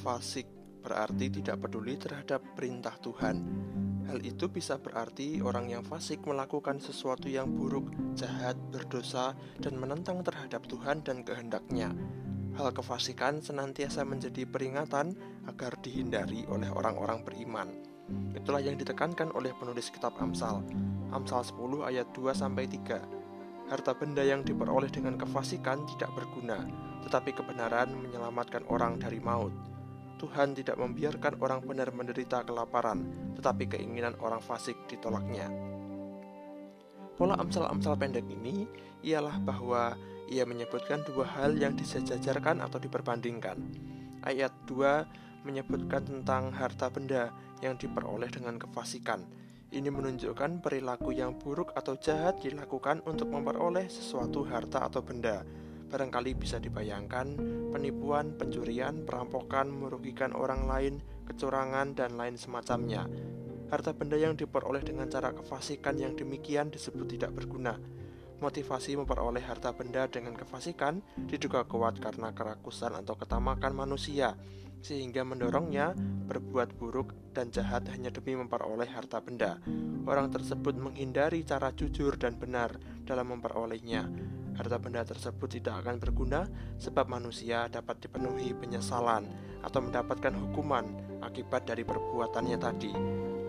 fasik berarti tidak peduli terhadap perintah Tuhan. Hal itu bisa berarti orang yang fasik melakukan sesuatu yang buruk, jahat, berdosa, dan menentang terhadap Tuhan dan kehendaknya. Hal kefasikan senantiasa menjadi peringatan agar dihindari oleh orang-orang beriman. Itulah yang ditekankan oleh penulis kitab Amsal. Amsal 10 ayat 2 sampai 3. Harta benda yang diperoleh dengan kefasikan tidak berguna, tetapi kebenaran menyelamatkan orang dari maut. Tuhan tidak membiarkan orang benar menderita kelaparan, tetapi keinginan orang fasik ditolaknya. Pola amsal-amsal pendek ini ialah bahwa ia menyebutkan dua hal yang disejajarkan atau diperbandingkan. Ayat 2 menyebutkan tentang harta benda yang diperoleh dengan kefasikan. Ini menunjukkan perilaku yang buruk atau jahat dilakukan untuk memperoleh sesuatu harta atau benda barangkali bisa dibayangkan penipuan, pencurian, perampokan, merugikan orang lain, kecurangan, dan lain semacamnya. Harta benda yang diperoleh dengan cara kefasikan yang demikian disebut tidak berguna. Motivasi memperoleh harta benda dengan kefasikan diduga kuat karena kerakusan atau ketamakan manusia, sehingga mendorongnya berbuat buruk dan jahat hanya demi memperoleh harta benda. Orang tersebut menghindari cara jujur dan benar dalam memperolehnya harta benda tersebut tidak akan berguna sebab manusia dapat dipenuhi penyesalan atau mendapatkan hukuman akibat dari perbuatannya tadi.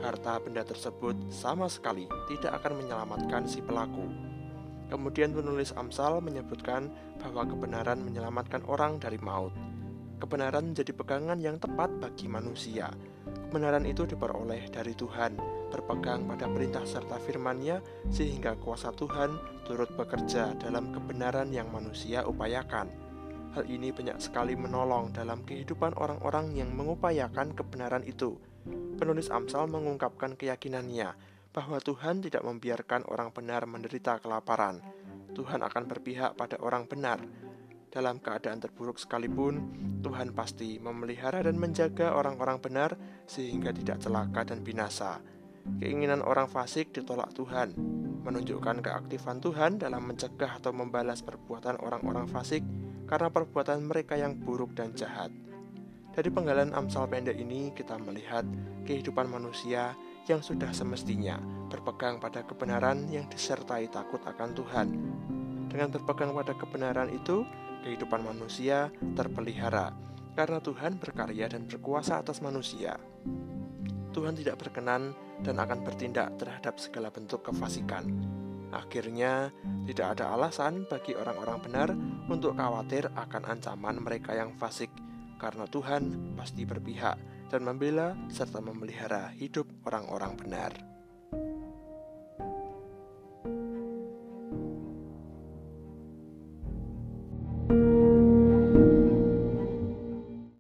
Harta benda tersebut sama sekali tidak akan menyelamatkan si pelaku. Kemudian penulis Amsal menyebutkan bahwa kebenaran menyelamatkan orang dari maut. Kebenaran menjadi pegangan yang tepat bagi manusia. Kebenaran itu diperoleh dari Tuhan berpegang pada perintah serta firman-Nya sehingga kuasa Tuhan turut bekerja dalam kebenaran yang manusia upayakan. Hal ini banyak sekali menolong dalam kehidupan orang-orang yang mengupayakan kebenaran itu. Penulis Amsal mengungkapkan keyakinannya bahwa Tuhan tidak membiarkan orang benar menderita kelaparan. Tuhan akan berpihak pada orang benar. Dalam keadaan terburuk sekalipun, Tuhan pasti memelihara dan menjaga orang-orang benar sehingga tidak celaka dan binasa. Keinginan orang fasik ditolak Tuhan, menunjukkan keaktifan Tuhan dalam mencegah atau membalas perbuatan orang-orang fasik karena perbuatan mereka yang buruk dan jahat. Dari penggalan Amsal pendek ini kita melihat kehidupan manusia yang sudah semestinya berpegang pada kebenaran yang disertai takut akan Tuhan. Dengan berpegang pada kebenaran itu, kehidupan manusia terpelihara karena Tuhan berkarya dan berkuasa atas manusia. Tuhan tidak berkenan dan akan bertindak terhadap segala bentuk kefasikan. Akhirnya, tidak ada alasan bagi orang-orang benar untuk khawatir akan ancaman mereka yang fasik, karena Tuhan pasti berpihak dan membela serta memelihara hidup orang-orang benar.